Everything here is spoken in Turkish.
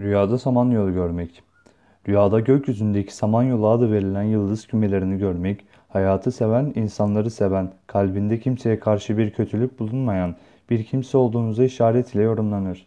Rüyada Samanyolu görmek. Rüyada gökyüzündeki Samanyolu adı verilen yıldız kümelerini görmek, hayatı seven, insanları seven, kalbinde kimseye karşı bir kötülük bulunmayan bir kimse olduğunuza işaret ile yorumlanır.